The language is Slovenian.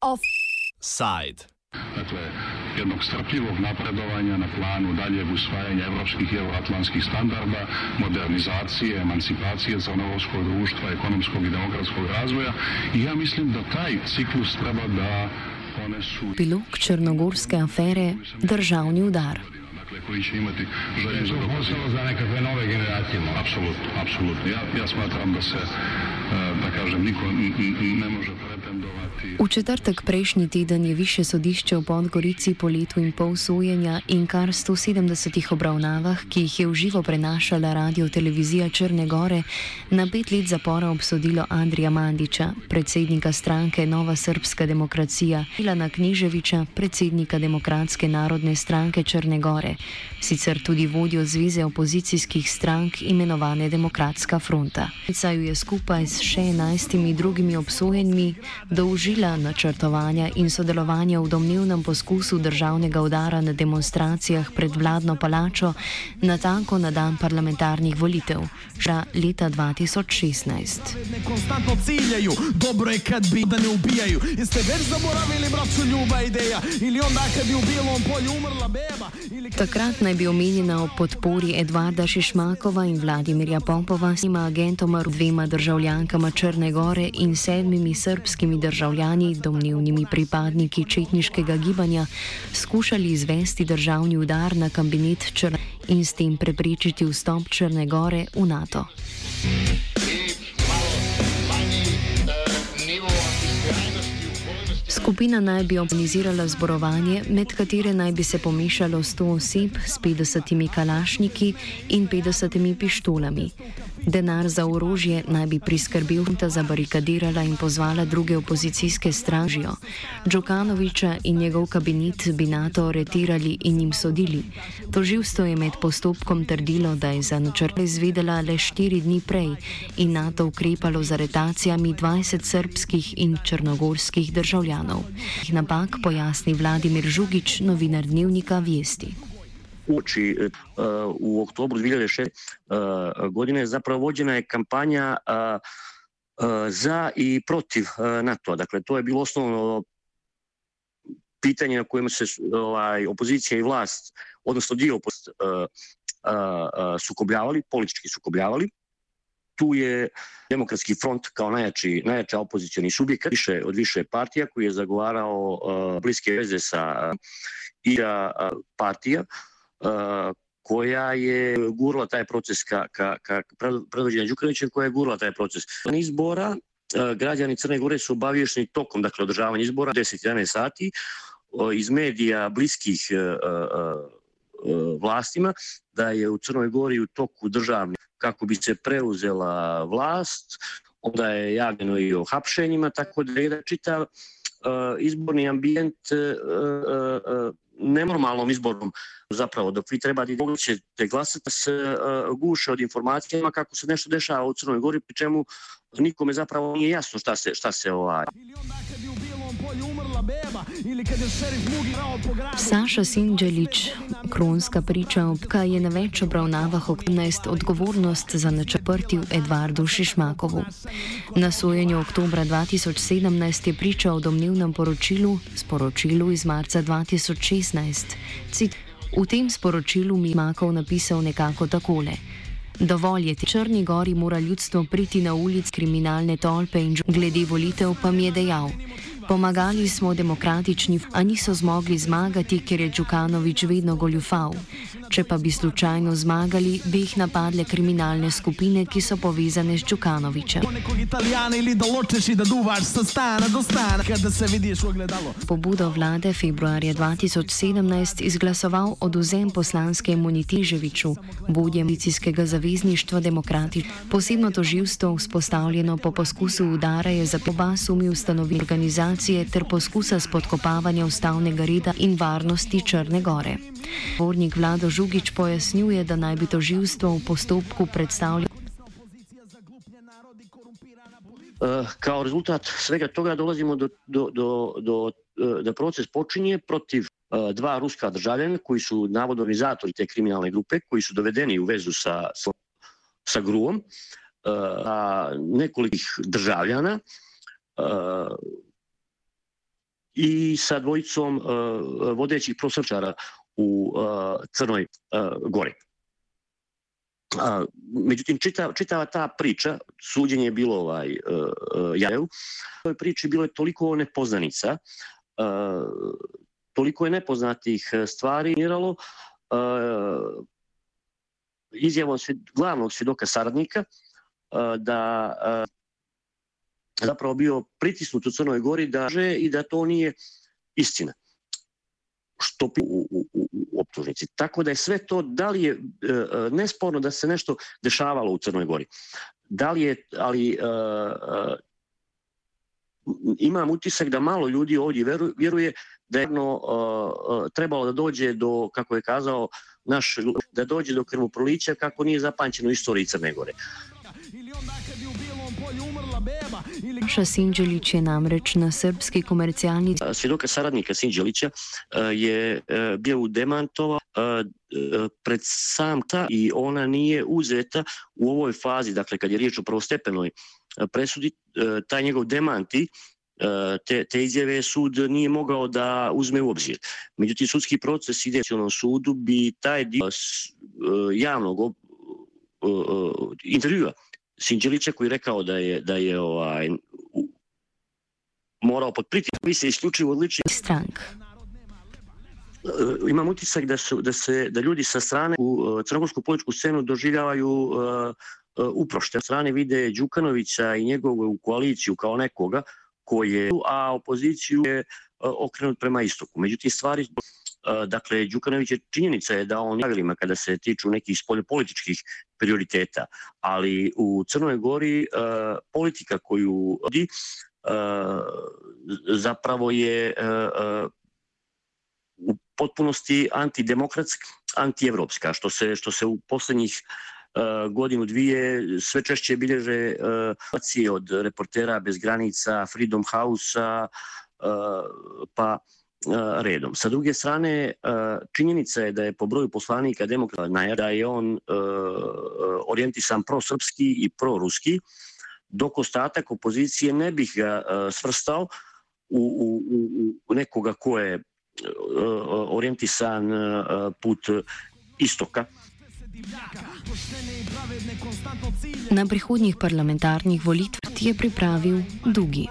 Offside. Dakle, jednog strpljivog napredovanja na planu daljeg usvajanja evropskih i euroatlantskih standarda, modernizacije, emancipacije crnogorskog društva, ekonomskog i demokratskog razvoja i ja mislim da taj ciklus treba da ponesu... Pilog črnogorske afere Državni udar. Koji će imati želju za Posebno za nekakve nove generacije. Apsolutno, apsolutno. Ja, ja smatram da se, e, da kažem, niko ne može pretendovati V četrtek prejšnji teden je više sodišče v Podgorici po letu in pol sojenja in kar 170 obravnavah, ki jih je v živo prenašala radio televizija Črne Gore, na pet let zapora obsodilo Andrija Mandiča, predsednika stranke Nova Srpska demokracija, Milana Kniževiča, predsednika Demokratske narodne stranke Črne Gore, sicer tudi vodjo Zveze opozicijskih strank imenovane Demokratska fronta. Saj je skupaj s še enajstimi drugimi obsojenimi dolžila načrtovanja in sodelovanja v domnevnem poskusu državnega udara na demonstracijah pred vladno palačo na tanko na dan parlamentarnih volitev, še leta 2016. Ne konstantno ciljaju, dobro je kad bi da ne ubijaju Jeste već zaboravili braću ljuba ideja Ili onda kad je u bilom polju umrla beba kad Takrat naj bi omenjena o podpori Edvarda Šišmakova in Vladimirja Popova s njima agentoma, dvema državljankama Črne Gore in sedmimi srpskimi državljani, domnevnimi pripadniki četniškega gibanja, skušali izvesti državni udar na kabinet Črne in s tem preprečiti vstop Črne Gore v NATO. Skupina naj bi organizirala zborovanje, med katere naj bi se pomešalo 100 oseb s 50 kalašniki in 50 pištolami. Denar za orožje naj bi priskrbel Hunta zabarikadirala in pozvala druge opozicijske stražijo. Džokanoviča in njegov kabinet bi NATO aretirali in jim sodili. Toživstvo je med postopkom trdilo, da je za načrt izvedela le štiri dni prej in NATO ukrepalo z aretacijami 20 srpskih in črnogorskih državljanov. Napak pojasni Vladimir Žugič, novinar dnevnika Vesti. Uoči e, u oktobru 2006 e, godine zapravo vođena je kampanja e, za i protiv NATO. Dakle, to je bilo osnovno pitanje na kojem se ovaj, opozicija i vlast, odnosno dio opozicije, sukobljavali, politički sukobljavali. Tu je Demokratski front kao najjači, najjača opozicioni subjekat više, od više partija koji je zagovarao uh, bliske veze sa i partija Uh, koja je gurla taj proces ka, ka, ka predvođenja Đukanovićem, koja je gurla taj proces. Na izbora građani Crne Gore su obavješeni tokom dakle, održavanja izbora 10-11 sati iz medija bliskih e, e, e, vlastima da je u Crnoj Gori u toku državni kako bi se preuzela vlast, onda je javljeno i o hapšenjima, tako da je da čitav izborni ambijent nenormalnom izborom zapravo dok vi trebate da ćete glasati se uh, guše od informacijama kako se nešto dešava u Crnoj Gori pri čemu nikome zapravo nije jasno šta se šta se ovaj Saša Sinđelić, kronska priča obka je na več obravnavah 18 odgovornost za načrtil Edvardu Šišmakovu. Na sojenju oktobra 2017 je pričal o domnevnem poročilu, sporočilu iz marca 2016. Cit, v tem sporočilu mi je Makov napisal nekako takole. Dovolj je, v Črni gori mora ljudstvo priti na ulic kriminalne tolpe in glede volitev pa mi je dejal. Pomagali smo demokratični, a niso zmogli zmagati, ker je Đukanovič vedno goljufal. Če pa bi slučajno zmagali, bi jih napadle kriminalne skupine, ki so povezane z ogledalo Pobudo vlade februarja 2017 izglasoval oduzem poslanske imuniti Ževiču, vodje medicinskega zavezništva demokrati. Posebno toživstvo, vzpostavljeno po poskusu udara, je za oba sumi ustanoviti organizacije ter poskusa spodkopavanja ustavnega reda in varnosti Črne Gore. Vornik Vlado Žugič pojasnjuje, da naj bi toživstvo v postopku predstavljalo Uh, eh, kao rezultat svega toga dolazimo do, do, do, do eh, da proces počinje protiv eh, dva ruska državljana koji su navodno organizatori te kriminalne grupe, koji su dovedeni u vezu sa, sa sa gruom a, nekolikih državljana i sa dvojicom vodećih prosrčara u uh, Crnoj uh, Gori. Međutim, čitava, čitava ta priča, suđenje je bilo ovaj, uh, jajev, u toj priči bilo je toliko nepoznanica, toliko je nepoznatih stvari miralo, izjavom glavnog svjedoka saradnika, da zapravo bio pritisnut u Crnoj Gori da i da to nije istina stopi u, u, u optužnici. Tako da je sve to, da li je e, e, nesporno da se nešto dešavalo u Crnoj Gori. Da li je, ali e, e imam utisak da malo ljudi ovdje vjeruje da je jedno e, trebalo da dođe do, kako je kazao naš, da dođe do krvoprolića kako nije zapančeno u istoriji Crne Gore. Saša Sinđelić je namreč na srpski komercijalni... Svjedoka saradnika Sinđelića je bio demantova pred sam ta i ona nije uzeta u ovoj fazi, dakle kad je riječ o prvostepenoj presudi, taj njegov demanti te, te izjave sud nije mogao da uzme u obzir. Međutim, sudski proces ide u sudu bi taj dio javnog intervjua Sinđelića koji je rekao da je, da je ovaj, morao pod pritiskom, vi se isključivo odliči strank. E, imam utisak da, su, da, se, da ljudi sa strane u e, crnogorsku političku scenu doživljavaju uh, uh, uprošte. Strane vide Đukanovića i njegovu koaliciju kao nekoga koji je, a opoziciju je uh, okrenut prema istoku. Međutim, stvari Dakle, Đukanović je činjenica je da on pravilima kada se tiču nekih političkih prioriteta, ali u Crnoj Gori e, politika koju vodi e, zapravo je e, u potpunosti antidemokratska, antievropska, što se, što se u posljednjih godinu dvije sve češće bilježe uh, od reportera bez granica, Freedom House-a, pa redom. Sa druge strane, činjenica je da je po broju poslanika demokrata najavlja da je on orijentisan prosrpski i proruski, dok ostatak opozicije ne bih ga svrstao u, u, u nekoga ko je orijentisan put istoka. Na prihodnjih parlamentarnih volitvah je pripravil Dugi.